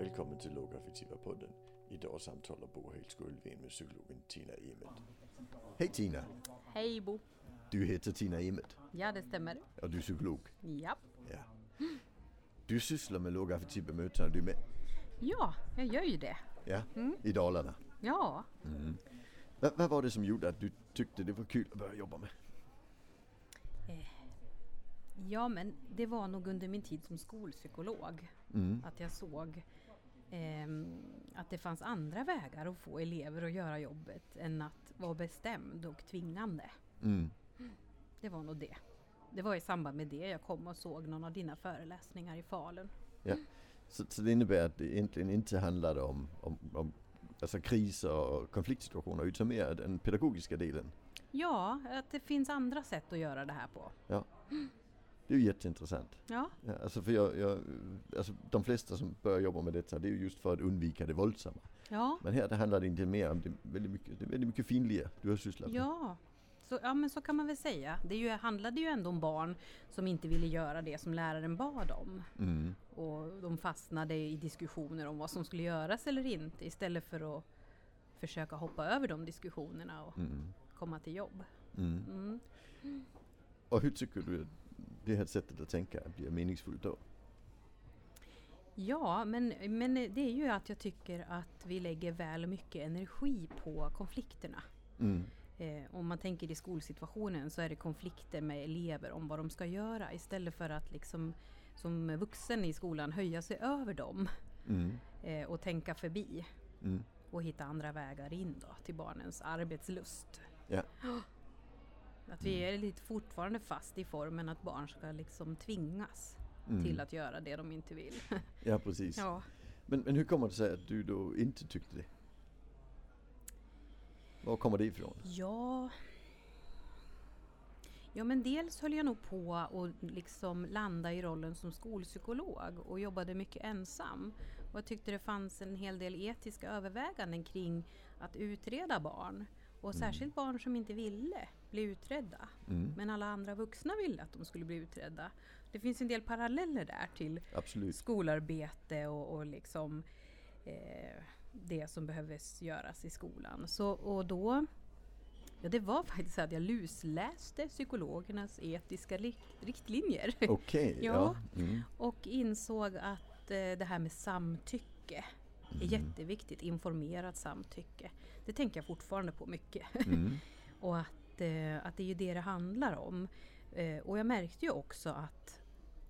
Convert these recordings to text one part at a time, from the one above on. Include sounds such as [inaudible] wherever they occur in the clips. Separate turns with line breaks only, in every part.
Välkommen till Lågaffektiva podden. Idag samtalar Bo Högskoleven med psykologen Tina Emet. Hej Tina!
Hej Bo!
Du heter Tina Emet
Ja, det stämmer.
och du är psykolog.
Ja.
Ja. Du sysslar med lågaffektivt bemötande, du med?
Ja, jag gör ju det.
Ja, i Dalarna.
Ja.
Vad, vad var det som gjorde att du tyckte det var kul att börja jobba med?
Ja, men det var nog under min tid som skolpsykolog. Att jag såg ehm, att det fanns andra vägar att få elever att göra jobbet än att vara bestämd och tvingande.
Mm.
Det var nog det. Det var i samband med det jag kom och såg någon av dina föreläsningar i Falun.
Ja. Så, så det innebär att det egentligen inte handlade om, om, om alltså kriser och konfliktsituationer utan mer den pedagogiska delen.
Ja, att det finns andra sätt att göra det här på.
Ja. Det är ju jätteintressant.
Ja,
Ja, alltså för jag, jag, alltså de flesta som börjar jobba med detta det är ju just för att undvika det våldsamma.
ja,
Men här det handlar det inte mer om det väldigt mycket, det är väldigt mycket finlir du har sysslat med.
Ja, så, ja men så kan man väl säga. Det ju, handlade ju ändå om barn som inte ville göra det som läraren bad om.
Mm.
Och de fastnade i diskussioner om vad som skulle göras eller inte istället för att försöka hoppa över de diskussionerna och
Mm.
komma till jobb.
Mm.
Mm.
Och hur tycker du det här sättet att tänka blir meningsfullt då?
Ja, men, men det är ju att jag tycker att vi lägger väl mycket energi på konflikterna.
Mm.
Eh, om man tänker i skolsituationen så är det konflikter med elever om vad de ska göra istället för att liksom som vuxen i skolan höja sig över dem
Mm.
eh, och tänka förbi
Mm.
och hitta andra vägar in då till barnens arbetslust.
Ja. [gasps]
Att vi är lite fortfarande fast i formen att barn ska liksom tvingas
Mm.
till att göra det de inte vill. [laughs]
ja, precis.
ja.
Men, men hur kommer det sig att du då inte tyckte det? Var kommer det ifrån?
Ja... Ja men dels höll jag nog på att liksom landa i rollen som skolpsykolog och jobbade mycket ensam. Och jag tyckte det fanns en hel del etiska överväganden kring att utreda barn. Och särskilt barn som inte ville bli utredda.
Mm.
Men alla andra vuxna ville att de skulle bli utredda. Det finns en del paralleller där till
Absolut.
skolarbete och, och liksom eh, det som behöver göras i skolan. Så, och då, ja det var faktiskt så att jag lusläste psykologernas etiska rikt, riktlinjer.
Okej, [laughs] ja.
Ja.
Mm.
och insåg att eh, det här med samtycke är jätteviktigt, informerat samtycke. Det tänker jag fortfarande på mycket.
Mm. [laughs]
och att, eh, att det är ju det det handlar om. Eh, och jag märkte ju också att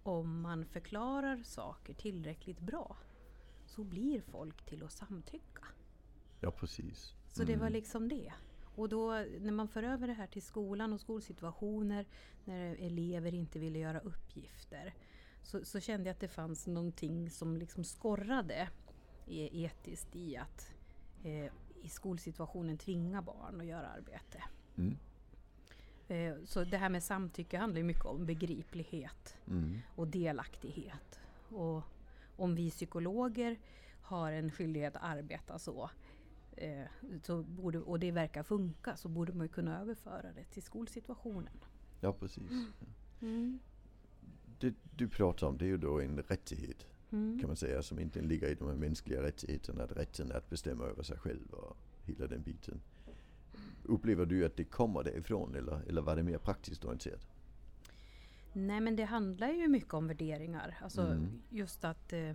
om man förklarar saker tillräckligt bra så blir folk till att samtycka.
Ja, precis.
Så det var liksom det. Och då när man för över det här till skolan och skolsituationer när elever inte ville göra uppgifter så, så kände jag att det fanns någonting som liksom skorrade etiskt i att eh, i skolsituationen tvinga barn att göra arbete.
Mm.
Eh, så det här med samtycke handlar mycket om begriplighet
Mm.
och delaktighet. Och om vi psykologer har en skyldighet att arbeta så, eh, så borde, och det verkar funka så borde man ju kunna överföra det till skolsituationen.
Ja, precis. Ja.
Mm.
Det du pratar om det är ju då en rättighet
Mm.
kan man säga som inte ligger i de här mänskliga rättigheterna. Att rätten att bestämma över sig själv och hela den biten. Upplever du att det kommer därifrån eller, eller var det mer praktiskt orienterat?
Nej men det handlar ju mycket om värderingar. Alltså
Mm.
just att eh,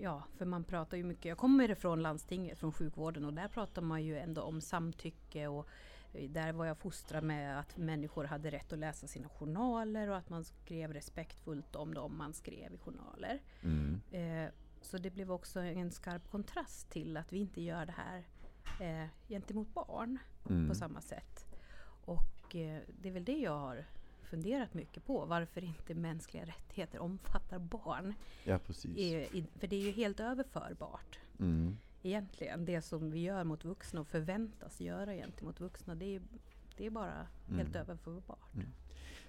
Ja, för man pratar ju mycket. Jag kommer från landstinget, från sjukvården och där pratar man ju ändå om samtycke och där var jag fostrad med att människor hade rätt att läsa sina journaler och att man skrev respektfullt om dem man skrev i journaler.
Mm.
Eh, så det blev också en skarp kontrast till att vi inte gör det här eh, gentemot barn
Mm.
på samma sätt. Och eh, det är väl det jag har funderat mycket på. Varför inte mänskliga rättigheter omfattar barn.
Ja, precis.
I, i, för det är ju helt överförbart
Mm.
Egentligen. Det som vi gör mot vuxna och förväntas göra gentemot vuxna. Det är, det är bara helt överförbart.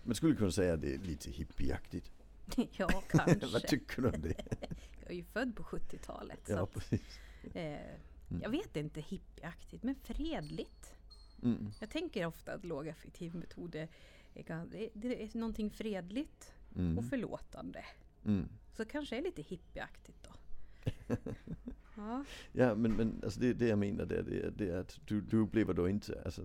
Men skulle du kunna säga att det är lite hippieaktigt? [laughs]
ja, [laughs]
Vad
kanske.
tycker du om det? [laughs]
Jag är ju född på 70-talet. så
ja,
att, eh, Jag vet inte hippieaktigt, men fredligt.
Mm.
Jag tänker ofta att lågaffektiv metod är, det det är någonting fredligt
Mm.
och förlåtande.
Mm.
Så kanske är lite hippieaktigt då. Ja.
Ja men, men alltså det, det jag menar det, det, det är att du, du upplever då inte, alltså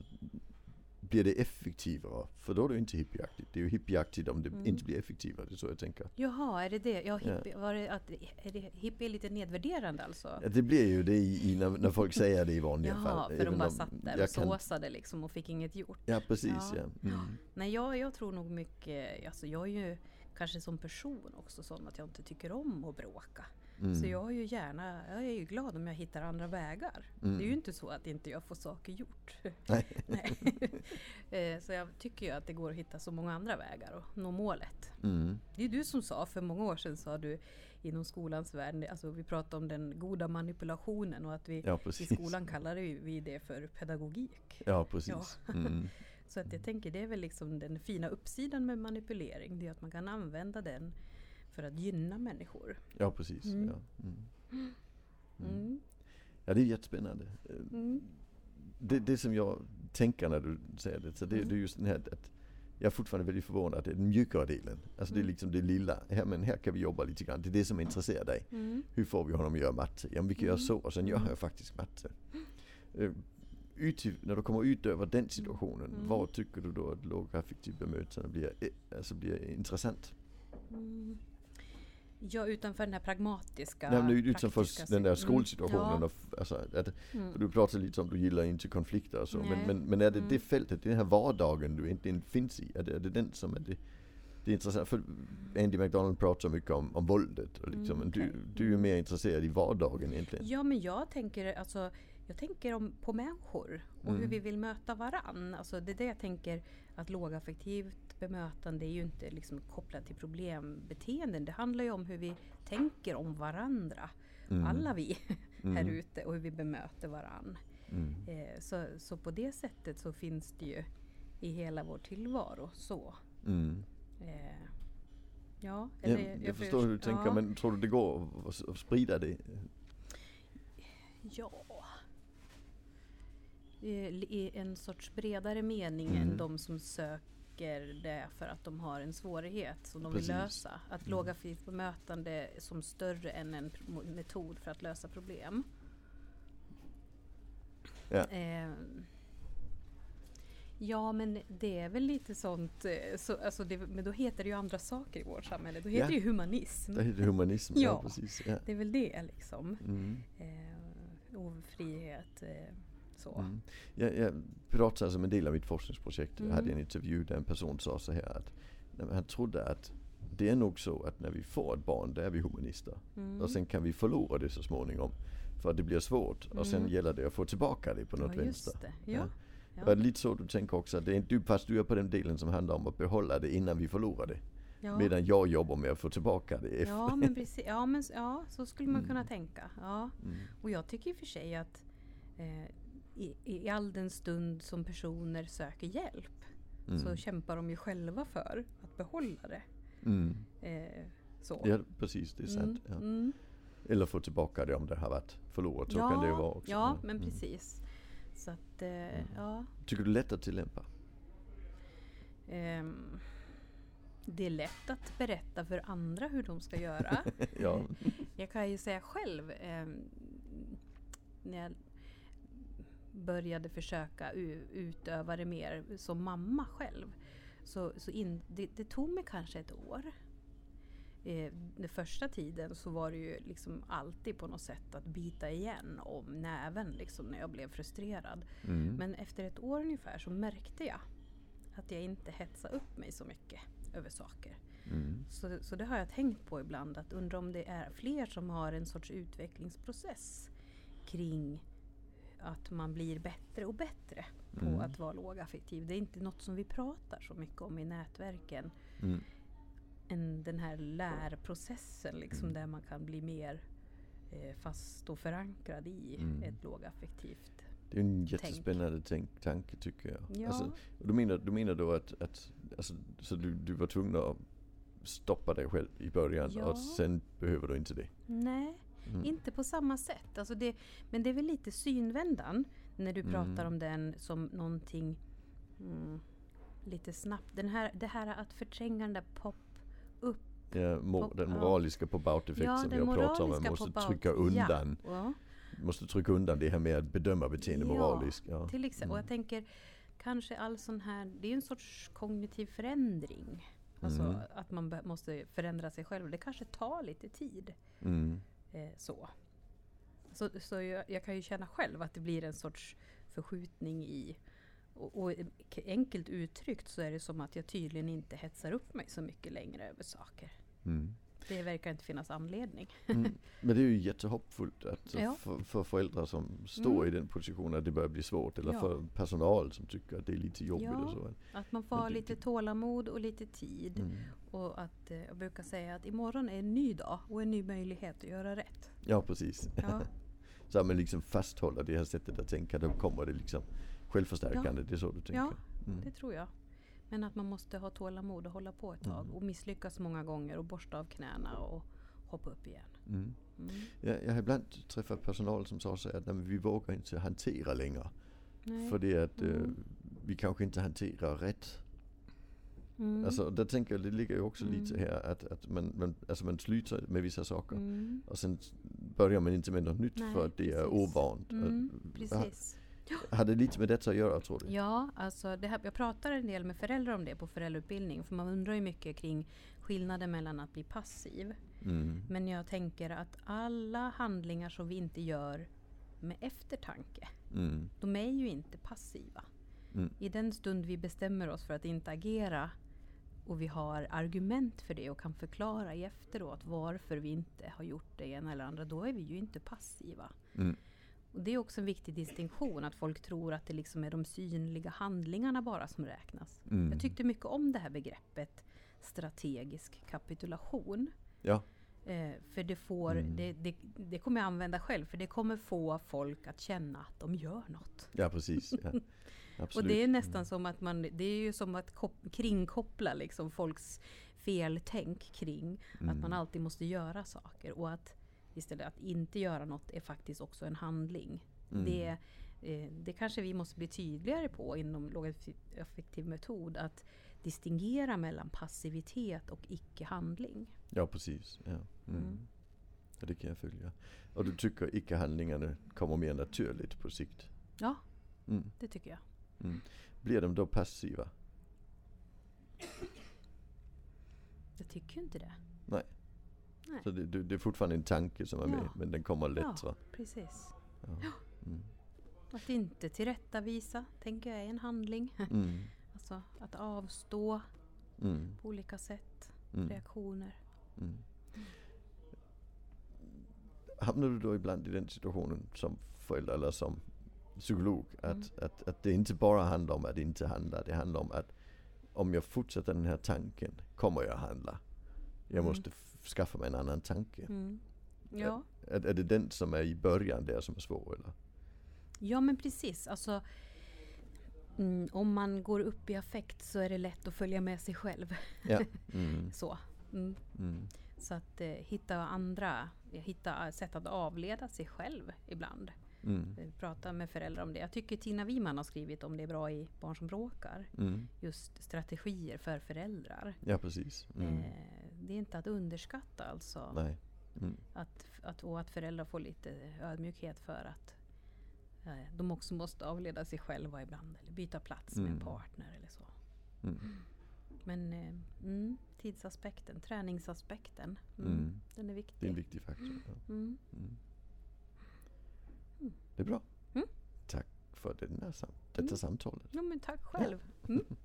blir det effektivare? För då är det inte hippieaktigt. Det är ju hippieaktigt om det
Mm.
inte blir effektivare, det är så jag tänker.
Jaha, är det det? Ja,
Ja.
hippie, var det att, är det, hippie är lite nedvärderande alltså?
Ja, det blir ju det i, i när, när folk säger det i vanliga
Jaha,
fall.
för de bara satt där och
kan-
såsade liksom och fick inget gjort.
Ja precis
Ja.
ja. Mm.
Nej, jag, jag tror nog mycket, alltså jag är ju kanske som person också sån att jag inte tycker om att bråka.
Mm.
Så jag är ju gärna, jag är ju glad om jag hittar andra vägar.
Mm.
Det är ju inte så att inte jag får saker gjort. [laughs]
Nej.
Nej. [laughs] Eh, så jag tycker ju att det går att hitta så många andra vägar och nå målet.
Mm.
Det är du som sa, för många år sedan sa du inom skolans värld, alltså vi pratade om den goda manipulationen och att vi
Ja
i skolan kallar vi det för pedagogik.
Ja precis. Mm. [laughs]
Så att jag tänker det är väl liksom den fina uppsidan med manipulering, det är att man kan använda den för att gynna människor.
Ja precis.
Mm.
Ja. Mm.
Mm.
ja det är jättespännande. Eh,
Mm.
Det, det som jag tänker när du säger det, så det,
Mm.
det är just den här att jag är fortfarande väldigt förvånad att det är den mjukare delen. Alltså det är
Mm.
liksom det lilla. Här, men här kan vi jobba lite grann. Det är det som intresserar dig.
Mm.
Hur får vi honom att göra matte? Ja men vi kan göra
Mm.
så och sen gör
Mm.
jag faktiskt matte. Eh, Ut, när du kommer ut över den situationen,
Mm.
vad tycker du då att lågaffektivt bemötande blir, eh, alltså blir intressant?
Mm. Ja, utanför den här pragmatiska...
Nej, men utanför den där
mm.
skolsituationen.
Ja.
Och, f- alltså, att,
Mm.
du pratar lite om att du gillar inte konflikter och så. Men,
Nej.
men, men är det
Mm.
det fältet, den här vardagen du egentligen finns i? Är det, är det den som är det, det är intressant? För Andy McDonald pratar mycket om, om våldet. Och liksom,
Mm, okej.
du, du är mer intresserad i vardagen egentligen.
Ja, men jag tänker, alltså, jag tänker om, på människor och hur
Mm.
vi vill möta varann. Alltså, det är det jag tänker att lågaffektivt bemötande är ju inte liksom kopplat till problembeteenden. Det handlar ju om hur vi tänker om varandra.
Mm.
Alla vi [laughs] här
Mm.
ute och hur vi bemöter varann.
Mm.
Eh, så, så på det sättet så finns det ju i hela vår tillvaro så.
Mm.
Eh, ja, eller,
jag förstår hur du tänker,
ja.
men tror du det går att, sprida det?
Ja. I i en sorts bredare mening
Mm.
än de som söker det för att de har en svårighet som de
Precis.
vill lösa. Att
Mm.
lågaffektivt bemötande som större än en metod för att lösa problem.
Ja.
Eh, ja men det är väl lite sånt, eh, så, alltså det, men då heter det ju andra saker i vårt samhälle. Då heter
Ja.
det ju humanism.
Det heter humanism, ja, [laughs]
Ja.
precis. Ja.
Det är väl det liksom.
Mm.
Eh, ofrihet, eh, så.
Mm. Jag, jag pratade som en del av mitt forskningsprojekt, jag hade
Mm.
en intervju där en person sa så här att han trodde att det är nog så att när vi får ett barn, då är vi humanister.
Mm.
Och sen kan vi förlora det så småningom. För att det blir svårt. Och sen
Mm.
gäller det att få tillbaka det på något
ja,
vänster.
det.
Ja.
Ja.
Det lite så du tänker också? Att det är du, fast du är på den delen som handlar om att behålla det innan vi förlorar det.
Ja.
Medan jag jobbar med att få tillbaka det efter.
Ja, [laughs] men precis. Ja, men, ja, så skulle man
Mm.
kunna tänka. Ja.
Mm.
Och jag tycker i och för sig att eh, i, i all den stund som personer söker hjälp så
Mm.
kämpar de ju själva för att behålla det.
Mm.
Eh, så.
Ja precis, det är sant. Ja.
Mm, mm.
Eller få tillbaka det om det har varit förlorat. Så
ja,
kan det ju vara också.
Ja, men
Mm.
precis. Så att, eh, ja.
Tycker du det är lätt att tillämpa?
Ehm, det är lätt att berätta för andra hur de ska göra. [laughs]
ja.
Jag kan ju säga själv ehm, när jag började försöka utöva det mer som mamma själv. Så, så in, det, det tog mig kanske ett år. Eh, den första tiden så var det ju liksom alltid på något sätt att bita igen om näven liksom när jag blev frustrerad.
Mm.
Men efter ett år ungefär så märkte jag att jag inte hetsade upp mig så mycket över saker.
Mm.
Så, så det har jag tänkt på ibland, att undra om det är fler som har en sorts utvecklingsprocess kring att man blir bättre och bättre på
Mm.
att vara lågaffektiv. Det är inte något som vi pratar så mycket om i nätverken.
Mm.
Än den här lärprocessen liksom,
Mm.
där man kan bli mer eh, fast och förankrad i
Mm.
ett lågaffektivt.
Det är en jättespännande tänk, tanke tycker jag.
Ja.
Alltså, du, menar, du menar då att, att alltså, så du, du var tvungen att stoppa dig själv i början
Ja.
och sen behöver du inte det?
Nej,
Mm.
Inte på samma sätt. Alltså det, men det är väl lite synvändan när du pratar
Mm.
om den som någonting mm, lite snabbt. Den här, det här att förtränga den där pop-up
Ja, mo,
Pop-
den
ja.
moraliska pop-out-effekt
Ja,
som
den
jag pratar om. Man måste trycka undan,
Ja,
måste trycka undan det här med att bedöma beteende
Ja,
moraliskt. Ja.
till exempel. Och
Mm.
jag tänker kanske all sån här, det är en sorts kognitiv förändring. Alltså
Mm.
att man måste förändra sig själv. Det kanske tar lite tid.
Mm.
Eh, så så, så jag, jag kan ju känna själv att det blir en sorts förskjutning i och, och enkelt uttryckt så är det som att jag tydligen inte hetsar upp mig så mycket längre över saker.
Mm.
Det verkar inte finnas anledning.
Mm. [laughs] Men det är ju jättehoppfullt att
Ja.
för, för föräldrar som står
Mm.
i den positionen att det börjar bli svårt. Eller
Ja.
för personal som tycker att det är lite jobbigt
Ja.
och så.
Att man får
Men
ha
det-
lite tålamod och lite tid.
Mm.
Och att eh, jag brukar säga att imorgon är en ny dag och en ny möjlighet att göra rätt.
Ja precis.
Ja, [laughs]
så att man liksom fasthåller det här sättet att tänka. Då kommer det liksom självförstärkande. Det är så du tänker?
Ja,
Mm.
det tror jag. Men att man måste ha tålamod och hålla på ett tag
Mm.
och misslyckas många gånger och borsta av knäna och hoppa upp igen.
Mm.
Mm.
Ja, jag har ibland träffat personal som sa så att "Nej, men vi vågar inte hantera längre.
Nej.
För det att eh,
Mm.
vi kanske inte hanterar rätt.
Mm.
Alltså där tänker jag, det ligger ju också
Mm.
lite här att, att man, man, alltså man slutar med vissa saker.
Mm.
Och sen börjar man inte med något nytt
Nej,
för att det är
precis.
ovant.
Mm, precis.
Hade lite med detta att göra tror du?
Ja, alltså det här, jag pratar en del med föräldrar om det på föräldrautbildning. För man undrar ju mycket kring skillnaden mellan att bli passiv.
Mm.
Men jag tänker att alla handlingar som vi inte gör med eftertanke,
Mm.
de är ju inte passiva.
Mm.
I den stund vi bestämmer oss för att inte agera och vi har argument för det och kan förklara i efteråt varför vi inte har gjort det ena eller andra, då är vi ju inte passiva.
Mm.
Och det är också en viktig distinktion, att folk tror att det liksom är de synliga handlingarna bara som räknas.
Mm.
Jag tyckte mycket om det här begreppet strategisk kapitulation.
Ja.
Eh, för det, får,
Mm.
det, det, det kommer jag använda själv, för det kommer få folk att känna att de gör något.
ja, precis. Ja. [laughs] Absolut.
Och det är nästan som att man, det är ju som att kop, kringkoppla liksom folks feltänk kring att
Mm.
man alltid måste göra saker. Och att istället att inte göra något är faktiskt också en handling.
Mm.
Det, eh, det kanske vi måste bli tydligare på inom lågeffektiv metod. Att distingera mellan passivitet och icke-handling.
Ja, precis. Ja. Mm.
Mm.
ja, det kan jag följa. Och du tycker icke-handlingarna kommer mer naturligt på sikt?
Ja,
Mm.
det tycker jag.
Mm. Blir de då passiva?
Jag tycker ju inte det.
Nej.
Nej.
Så det, det, är fortfarande en tanke som är med,
Ja.
men den kommer lätt
Ja,
va?
precis.
Ja. Mm.
Att inte tillrättavisa, tänker jag är en handling. [laughs]
Mm.
Alltså att avstå
Mm.
på olika sätt.
Mm.
Reaktioner.
Mm. Hamnar du då ibland i den situationen som förälder eller som psykolog att,
Mm.
att, att det inte bara handlar om att inte handla. Det handlar om att om jag fortsätter den här tanken kommer jag handla. Jag
Mm.
måste skaffa mig en annan tanke.
Mm. Ja.
Är, är det den som är i början där som är svår eller?
ja, men precis. Alltså, mm, om man går upp i affekt så är det lätt att följa med sig själv.
Ja. [laughs] Mm.
Så. Mm.
Mm.
Så att eh, hitta andra, hitta sätt att avleda sig själv ibland.
Mm.
Eh, Prata med föräldrar om det. Jag tycker Tina Wiman har skrivit om det bra i Barn som bråkar.
Mm.
Just strategier för föräldrar.
Ja precis. Mm.
Eh, det är inte att underskatta alltså.
Nej. Mm.
Att, att, och att föräldrar får lite ödmjukhet för att eh, de också måste avleda sig själva ibland. Eller byta plats med en
Mm.
partner eller så.
Mm.
Men eh, mm, tidsaspekten, träningsaspekten. Mm,
Mm.
Den är
Det är
viktig.
en viktig faktor. Ja.
Mm.
Mm. Det är bra.
Mm.
Tack för den här sam- detta
Mm.
samtalet.
Ja, men tack själv. Mm. [laughs]